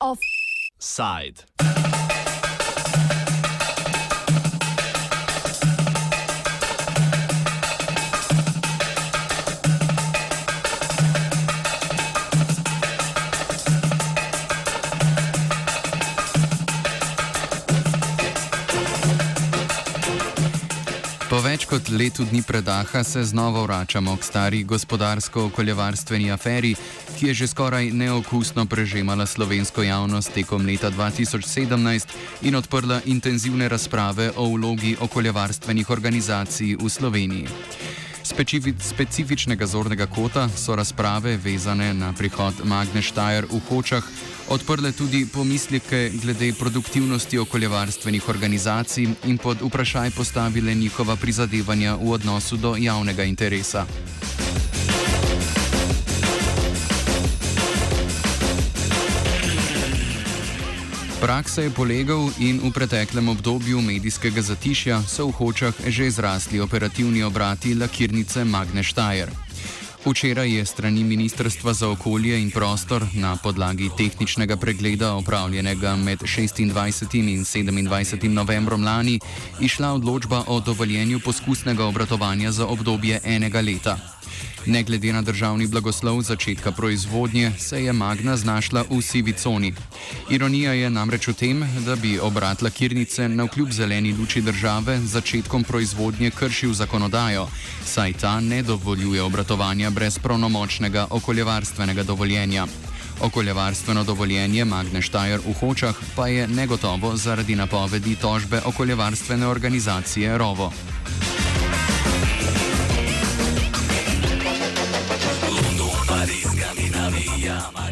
Offside. Letu dni predaha se znova vračamo k stari gospodarsko-okoljevarstveni aferi, ki je že skoraj neokusno prežemala slovensko javnost tekom leta 2017 in odprla intenzivne razprave o vlogi okoljevarstvenih organizacij v Sloveniji. Specifi specifičnega zornega kota so razprave vezane na prihod Magne Štajer v Hočah odprle tudi pomisleke glede produktivnosti okoljevarstvenih organizacij in pod vprašaj postavile njihova prizadevanja v odnosu do javnega interesa. Praksa je polegal in v preteklem obdobju medijskega zatišja so v hočah že zrasli operativni obrati lakirnice Magne Štajer. Včeraj je strani Ministrstva za okolje in prostor na podlagi tehničnega pregleda opravljenega med 26. in 27. novembrom lani išla odločba o dovoljenju poskusnega obratovanja za obdobje enega leta. Ne glede na državni blagoslov začetka proizvodnje, se je Magna znašla v sivi coni. Ironija je namreč v tem, da bi obrat lakirnice na vkljub zeleni luči države začetkom proizvodnje kršil zakonodajo, saj ta ne dovoljuje obratovanja brez pravnomočnega okoljevarstvenega dovoljenja. Okoljevarstveno dovoljenje Magne Štajer v Hočah pa je negotovo zaradi napovedi tožbe okoljevarstvene organizacije Rovo.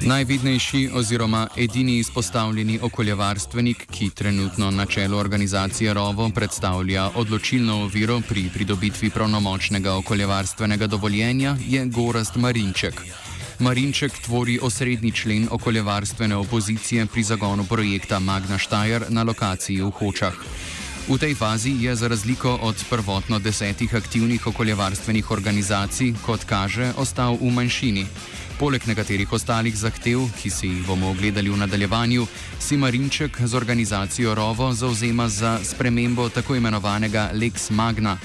Najvidnejši oziroma edini izpostavljeni okoljevarstvenik, ki trenutno na čelu organizacije ROVO predstavlja odločilno oviro pri pridobitvi pravnomočnega okoljevarstvenega dovoljenja, je Gorast Marinček. Marinček tvori osrednji člen okoljevarstvene opozicije pri zagonu projekta Magna Štajer na lokaciji v Hočah. V tej fazi je za razliko od prvotno desetih aktivnih okoljevarstvenih organizacij, kot kaže, ostal v manjšini. Poleg nekaterih ostalih zahtev, ki si jih bomo ogledali v nadaljevanju, si Marinček z organizacijo Rovo zauzema za spremembo tako imenovanega Lex Magna,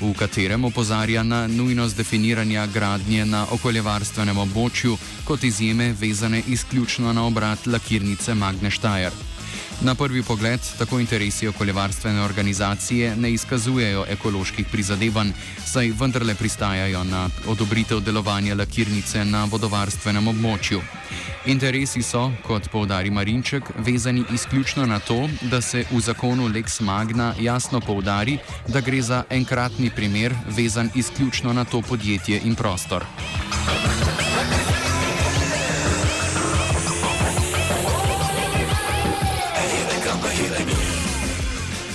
v katerem opozarja na nujnost definiranja gradnje na okoljevarstvenem območju kot izjeme vezane izključno na obrat lakirnice Magne Štajer. Na prvi pogled tako interesi okoljevarstvene organizacije ne izkazujejo ekoloških prizadevanj, saj vendarle pristajajo na odobritev delovanja lakirnice na vodovarstvenem območju. Interesi so, kot povdari Marinček, vezani izključno na to, da se v zakonu Lex Magna jasno povdari, da gre za enkratni primer, vezan izključno na to podjetje in prostor.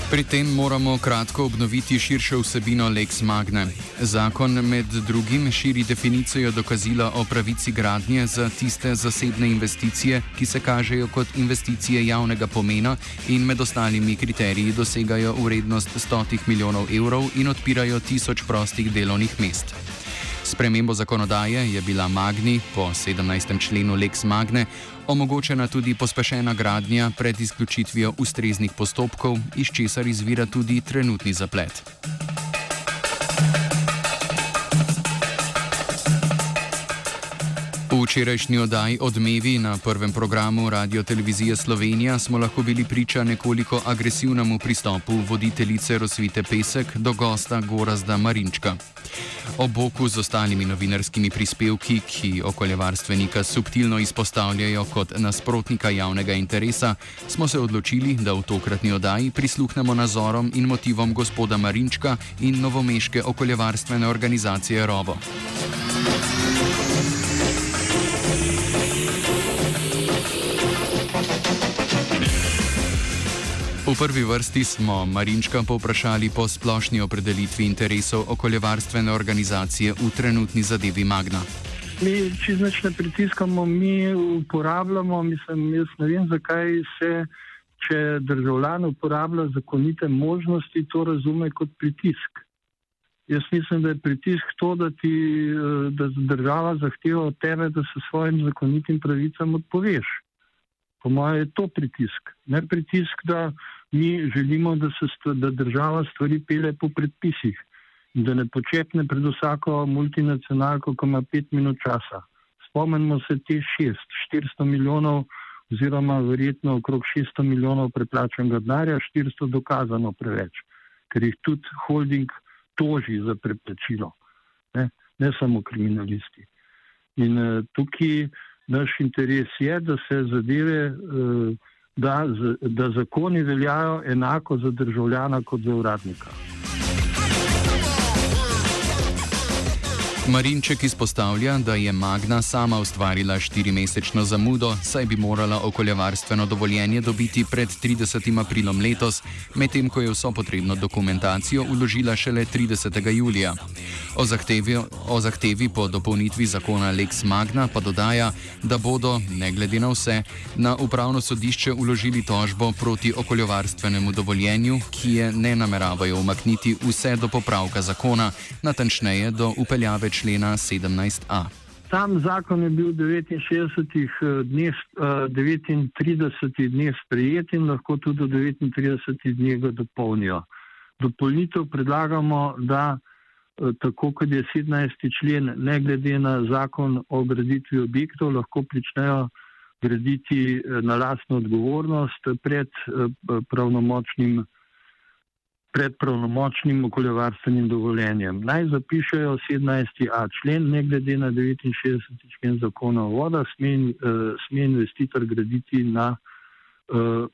Pri tem moramo kratko obnoviti širšo vsebino Lex Magne. Zakon med drugim širi definicijo dokazila o pravici gradnje za tiste zasebne investicije, ki se kažejo kot investicije javnega pomena in med ostalimi kriteriji dosegajo vrednost stotih milijonov evrov in odpirajo tisoč prostih delovnih mest. Spremembo zakonodaje je bila Magni po 17. členu Lex Magne omogočena tudi pospešena gradnja pred izključitvijo ustreznih postopkov, iz česar izvira tudi trenutni zaplet. Včerajšnji oddaji Odmevi na prvem programu Radio Televizije Slovenija smo lahko bili priča nekoliko agresivnemu pristopu voditeljice Rosvite Pesek do gosta Gorazda Marinčka. Ob boku z ostalimi novinarskimi prispevki, ki okoljevarstvenika subtilno izpostavljajo kot nasprotnika javnega interesa, smo se odločili, da v tokratni oddaji prisluhnemo nazorom in motivom gospoda Marinčka in novomeške okoljevarstvene organizacije Rovo. V prvi vrsti smo Marinčka povprašali po splošni opredelitvi interesov okoljevarstvene organizacije v trenutni zadevi Magna. Mi čez noč ne pritiskamo, mi uporabljamo, mislim, jaz ne vem, zakaj se, če državljan uporablja zakonite možnosti, to razume kot pritisk. Jaz mislim, da je pritisk to, da ti da država zahteva od tebe, da se svojim zakonitim pravicam odpoveš. Po mojem je to pritisk. Ne pritisk, da mi želimo, da, se, da država stvari pele po predpisih in da ne počepne pred vsako multinacionalko, ko ima pet minut časa. Spomnimo se te šest, 400 milijonov oziroma verjetno okrog 600 milijonov preplačenega denarja, 400 dokazano preveč, ker jih tudi holding toži za preplačilo, ne, ne samo kriminalisti. In uh, tukaj naš interes je, da se zadeve, uh, da, da zakoni veljajo enako za državljana kot za uradnika. Marinček izpostavlja, da je Magna sama ustvarila štirimesečno zamudo, saj bi morala okoljevarstveno dovoljenje dobiti pred 30. aprilom letos, medtem ko je vso potrebno dokumentacijo uložila šele 30. julija. O zahtevi, o zahtevi po dopolnitvi zakona Lex Magna pa dodaja, da bodo, ne glede na vse, na upravno sodišče uložili tožbo proti okoljevarstvenemu dovoljenju, ki je ne nameravajo umakniti vse do popravka zakona, natančneje do upeljave člena 17a. Sam zakon je bil 69 dneh, 39 dni sprejet in lahko tudi do 39 dni ga dopolnijo. Dopolnitev predlagamo, da eh, tako kot je 17. člen, ne glede na zakon o graditvi objektov, lahko pričnejo graditi eh, na lastno odgovornost pred eh, pravnomočnim pred pravnomočnim okoljevarstvenim dovoljenjem. Naj zapišajo 17a člen, ne glede na 69. člen zakona o vodah, sme, uh, sme investitor graditi na uh,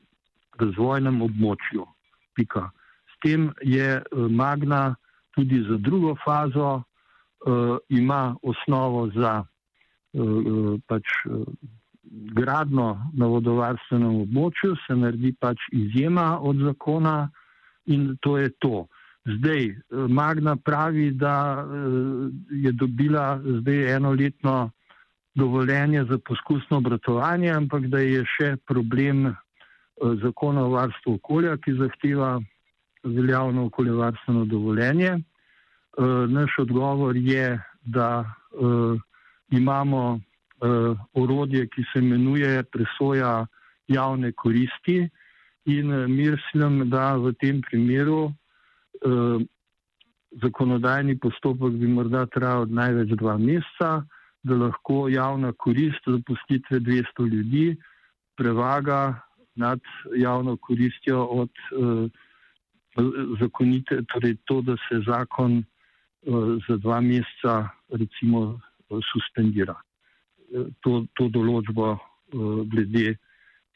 razvojnem območju. Pika. S tem je uh, Magna tudi za drugo fazo, uh, ima osnovo za uh, pač, uh, gradno na vodovarstvenem območju, se naredi pač izjema od zakona in to je to. Zdaj, eh, Magna pravi, da eh, je dobila zdaj enoletno dovoljenje za poskusno obratovanje, ampak da je še problem eh, zakona o varstvu okolja, ki zahteva veljavno okoljevarstveno dovoljenje. Naš odgovor je, da imamo orodje, ki se imenuje presoja javne koristi, In eh, mislim, da v tem primeru eh, zakonodajni postopek bi morda trajal največ dva meseca, da lahko javna korist zapustitve 200 ljudi prevaga nad javno koristjo od eh, zakonite, torej to, da se zakon eh, za dva meseca recimo eh, suspendira. To, to določbo eh, glede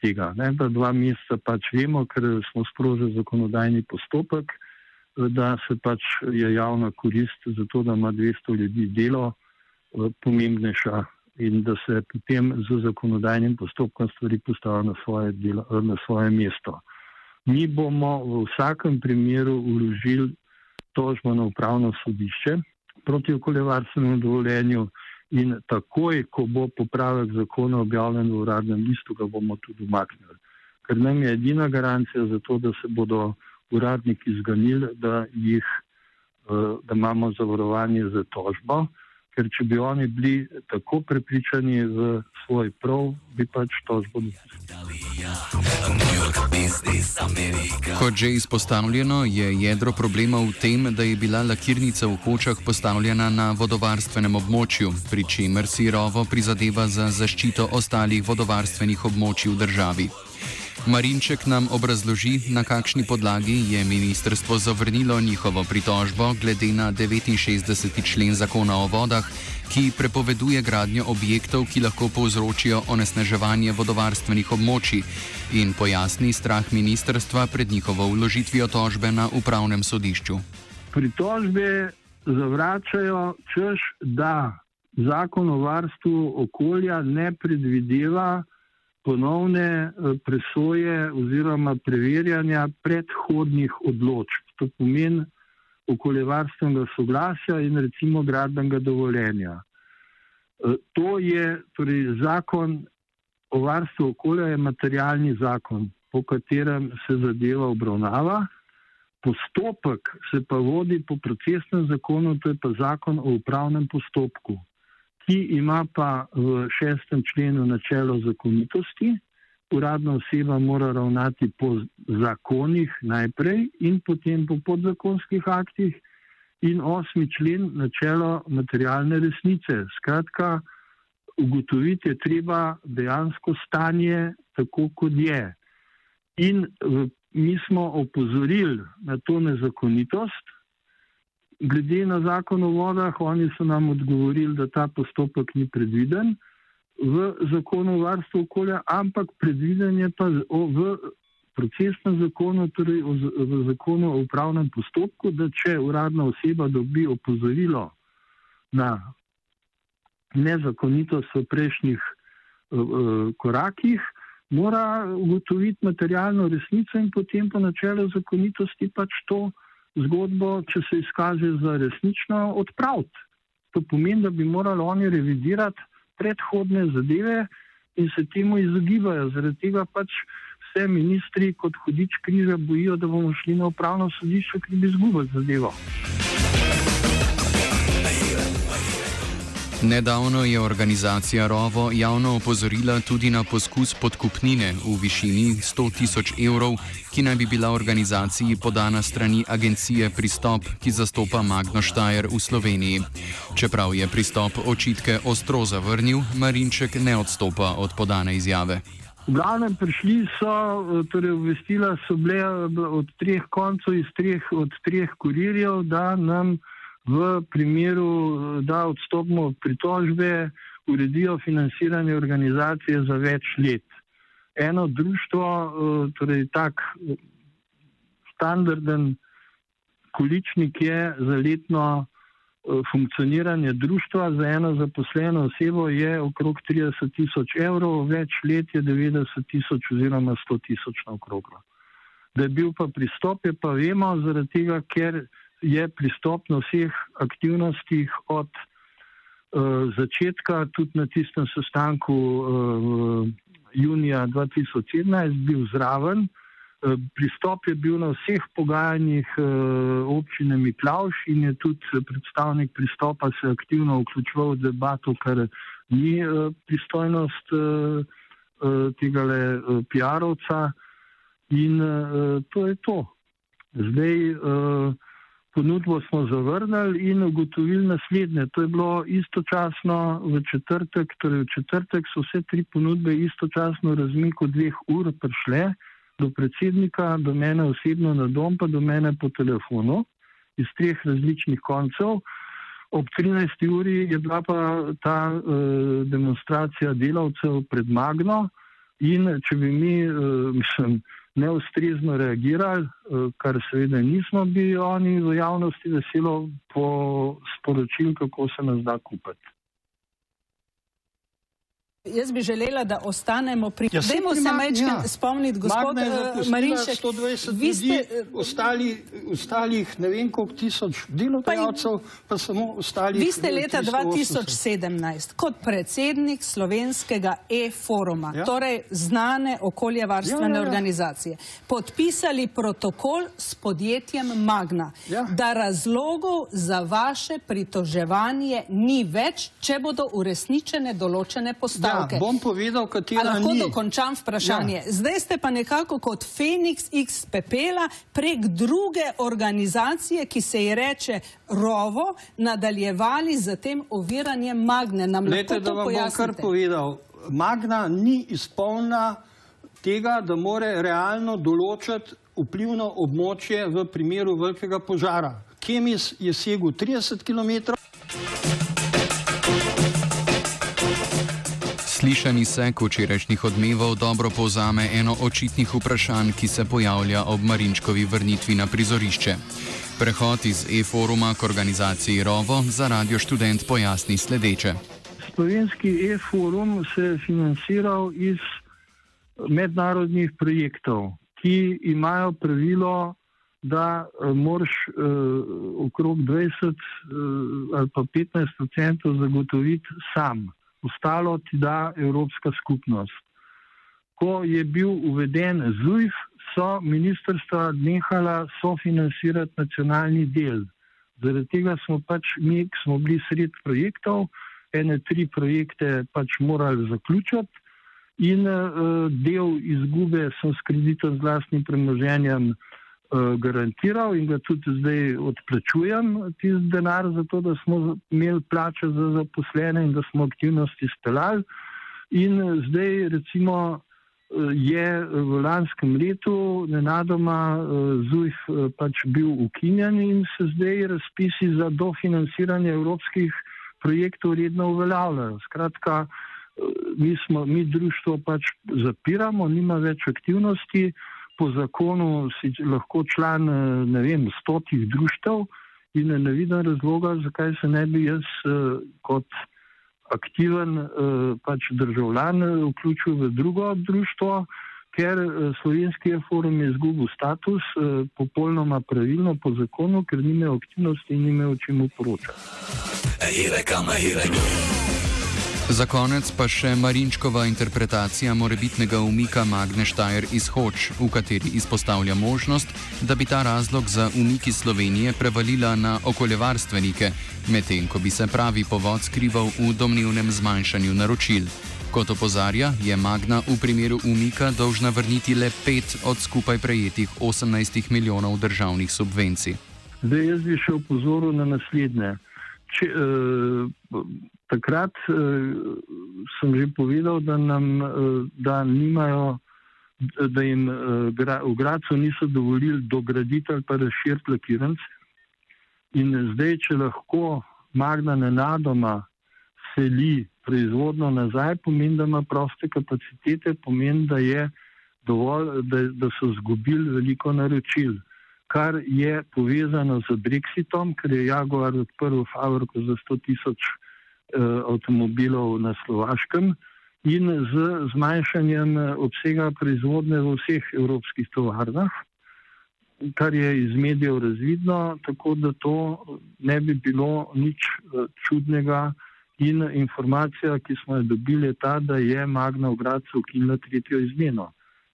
tega. Ne, da dva meseca pač vemo, ker smo sprožili zakonodajni postopek, da se pač je javna korist za to, da ima 200 ljudi delo, eh, pomembnejša in da se potem z zakonodajnim postopkom stvari postavijo na svoje, delo, na svoje mesto. Mi bomo v vsakem primeru uložili tožbo na upravno sodišče proti okoljevarstvenemu dovoljenju. In takoj, ko bo popravek zakona objavljen v uradnem listu, ga bomo tudi umaknili. Ker nam je edina garancija za to, da se bodo uradniki zganili, da, jih, eh, da imamo zavarovanje za tožbo. Ker če bi oni bili tako prepričani v svoj prav, bi pač tožbo dopustili. Kot že izpostavljeno, je jedro problema v tem, da je bila lakirnica v Hočah postavljena na vodovarstvenem območju, pri čemer si rovo prizadeva za zaščito ostalih vodovarstvenih območij v državi. Marinček nam obrazloži, na kakšni podlagi je ministrstvo zavrnilo njihovo pritožbo glede na 69. člen zakona o vodah, ki prepoveduje gradnjo objektov, ki lahko povzročijo onesnaževanje vodovarstvenih območij in pojasni strah ministrstva pred njihovo vložitvijo tožbe na upravnem sodišču. Pritožbe zavračajo, češ da zakon o varstvu okolja ne predvideva ponovne eh, presoje oziroma preverjanja predhodnih odločb. To pomeni okoljevarstvenega soglasja in recimo gradbenega dovoljenja. Eh, to je torej zakon o varstvu okolja, je materialni zakon, po katerem se zadeva obravnava. Postopek se pa vodi po procesnem zakonu, to je pa zakon o upravnem postopku, ki ima pa v šestem členu načelo zakonitosti. Uradna oseba mora ravnati po zakonih najprej in potem po podzakonskih aktih in osmi člen načelo materialne resnice. Skratka, ugotoviti je treba dejansko stanje tako, kot je. In mi smo opozorili na to nezakonitost, glede na zakon o vodah, oni so nam odgovorili, da ta postopek ni predviden v zakonu o varstvu okolja, ampak predviden je pa v procesnem zakonu, torej v zakonu o upravnem postopku, da če uradna oseba dobi opozorilo na nezakonitost v prejšnjih uh, korakih, mora ugotoviti materialno resnico in potem po načelu zakonitosti pač to zgodbo, če se izkaže za resnično, odpraviti. To pomeni, da bi morali oni revidirati predhodne zadeve in se temu izogibajo. Zaradi tega pač vse ministri kot hudič križa bojijo, da bomo šli na upravno sodišče, ki bi izgubili zadevo. Nedavno je organizacija Rovo javno opozorila tudi na poskus podkupnine v višini 100 tisoč evrov, ki naj bi bila organizaciji podana strani agencije Pristop, ki zastopa Magno Štajer v Sloveniji. Čeprav je Pristop očitke ostro zavrnil, Marinček ne odstopa od podane izjave. V glavnem prišli so, torej obvestila so bile od treh koncev iz treh, od treh kurirjev, da nam v primeru, da odstopimo pritožbe, uredijo financiranje organizacije za več let. Eno društvo, eh, torej tak standarden količnik je za letno eh, funkcioniranje društva, za eno zaposleno osebo je okrog 30 tisoč evrov, več let je 90 tisoč oziroma 100 tisoč na okroglo. Da je bil pa pristop, je pa vemo, zaradi tega, ker je pristop na vseh aktivnostih od uh, začetka, tudi na tistem sestanku uh, junija 2017, bil zraven. Uh, pristop je bil na vseh pogajanjih uh, občine Miklauš in je tudi predstavnik pristopa se aktivno vključeval v debato, ker ni uh, pristojnost uh, uh, tega le uh, PR-ovca in uh, to je to. Zdaj, uh, Ponudbo smo zavrnili in ugotovili naslednje. To je bilo istočasno v četrtek, torej v četrtek so vse tri ponudbe istočasno razmiku dveh ur prišle do predsednika, do mene osebno na dom, pa do mene po telefonu iz treh različnih koncev. Ob 13. uri je bila pa ta uh, demonstracija delavcev pred Magno in če bi mi, uh, mislim, neustrezno reagirali, eh, kar seveda nismo, bi oni v javnosti veselo po sporočil, kako se nas da kupiti. Jaz bi želela, da ostanemo pri tem. Ja, Dajmo se majčkaj ja. spomniti, gospod uh, Marinšek. 120 vi ste, ljudi, ostali, ostalih ne vem koliko tisoč delodajalcev, pa, samo ostalih. Vi ste leta 2017 kot predsednik slovenskega e-foruma, ja? torej znane okoljevarstvene ja, ja, ja. organizacije, podpisali protokol s podjetjem Magna, ja. da razlogov za vaše pritoževanje ni več, če bodo uresničene določene postavke. Ja. Ja, bom povedal, katera lahko ni. Dokončam vprašanje. Ja. Zdaj ste pa nekako kot Feniks X pepela prek druge organizacije, ki se ji reče Rovo, nadaljevali z tem oviranjem Magne. Nam Lete, lahko to pojasnite? Da vam bom kar povedal. Magna ni izpolna tega, da more realno določati vplivno območje v primeru velikega požara. Kemis je segel 30 km. Slišani se včerajšnjih odmevov dobro povzame eno očitnih vprašanj, ki se pojavlja ob Marinčkovi vrnitvi na prizorišče. Prehod iz e-foruma k organizaciji Rovo za radio študent pojasni sledeče. Slovenski e-forum se je financiral iz mednarodnih projektov, ki imajo pravilo, da uh, moraš uh, okrog 20 uh, ali pa 15 odstotkov zagotoviti sam ostalo ti da Evropska skupnost. Ko je bil uveden ZUIF, so ministrstva nehala sofinancirati nacionalni del. Zaradi tega smo pač mi, ki smo bili sred projektov, ene tri projekte pač morali zaključiti in uh, del izgube sem s kreditom z vlastnim premoženjem uh, garantiral in ga tudi zdaj odplačujem tisti denar za to, da smo imeli plače za zaposlene in da smo aktivnosti speljali. In zdaj recimo je v lanskem letu nenadoma ZUJF pač bil ukinjen in se zdaj razpisi za dofinanciranje evropskih projektov redno uveljavljajo. Skratka, mi, smo, mi društvo pač zapiramo, nima več aktivnosti, po zakonu si lahko član ne vem, stotih društev in ne vidim razloga, zakaj se ne bi jaz kot aktiven pač državljan vključil v drugo društvo, ker slovenski forum je izgubil status popolnoma pravilno po zakonu, ker ni imel aktivnosti in ni imel o čemu poročati. Za konec pa še Marinčkova interpretacija morebitnega umika Magne Štajer iz Hoč, v kateri izpostavlja možnost, da bi ta razlog za umik iz Slovenije prevalila na okoljevarstvenike, medtem ko bi se pravi povod skrival v domnevnem zmanjšanju naročil. Kot opozarja, je Magna v primeru umika dolžna vrniti le 5 od skupaj prejetih 18 milijonov državnih subvencij. Zdaj jaz bi še upozoril na naslednje. Če, uh, takrat uh, sem že povedal, da, nam, uh, da, nimajo, da jim uh, gra, v Gracu niso dovolili dograditi ali pa razširiti lakirance. In zdaj, če lahko Magna nenadoma seli proizvodno nazaj, pomeni, da ima proste kapacitete, pomeni, da, dovolj, da, da so izgubili veliko naročil kar je povezano z Brexitom, ker je Jaguar odprl fabriko za 100 tisoč uh, avtomobilov na Slovaškem in z zmanjšanjem obsega proizvodne v vseh evropskih tovarnah, kar je iz medijev razvidno, tako da to ne bi bilo nič uh, čudnega. In informacija, ki smo jo dobili, je ta, da je Magna v Gracu ukinila tretjo izmeno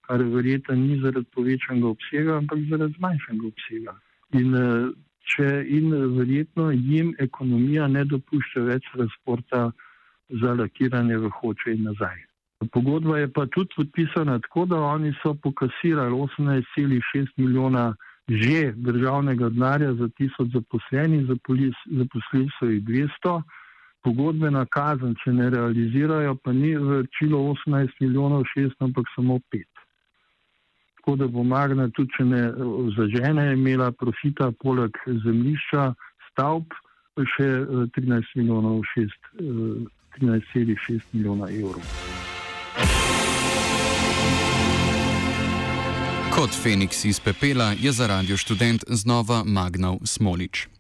kar verjetno ni zaradi povečanega obsega, ampak zaradi zmanjšanega obsega. In, eh, če, in verjetno jim ekonomija ne dopušča več transporta za lakiranje v hoče in nazaj. Pogodba je pa tudi podpisana tako, da oni so pokasirali 18,6 milijona že državnega denarja za tisoč zaposlenih, zaposlili so jih 200. Pogodbena kazen, če ne realizirajo, pa ni vrčilo 18 milijonov 600, ampak samo 5 tako da bo Magna tudi, če ne zažene, imela profita poleg zemljišča, stavb, še 13 eh, milijonov 6, 13,6 eh, milijona evrov. Kot Feniks iz pepela je za radio študent znova Magnal Smolič.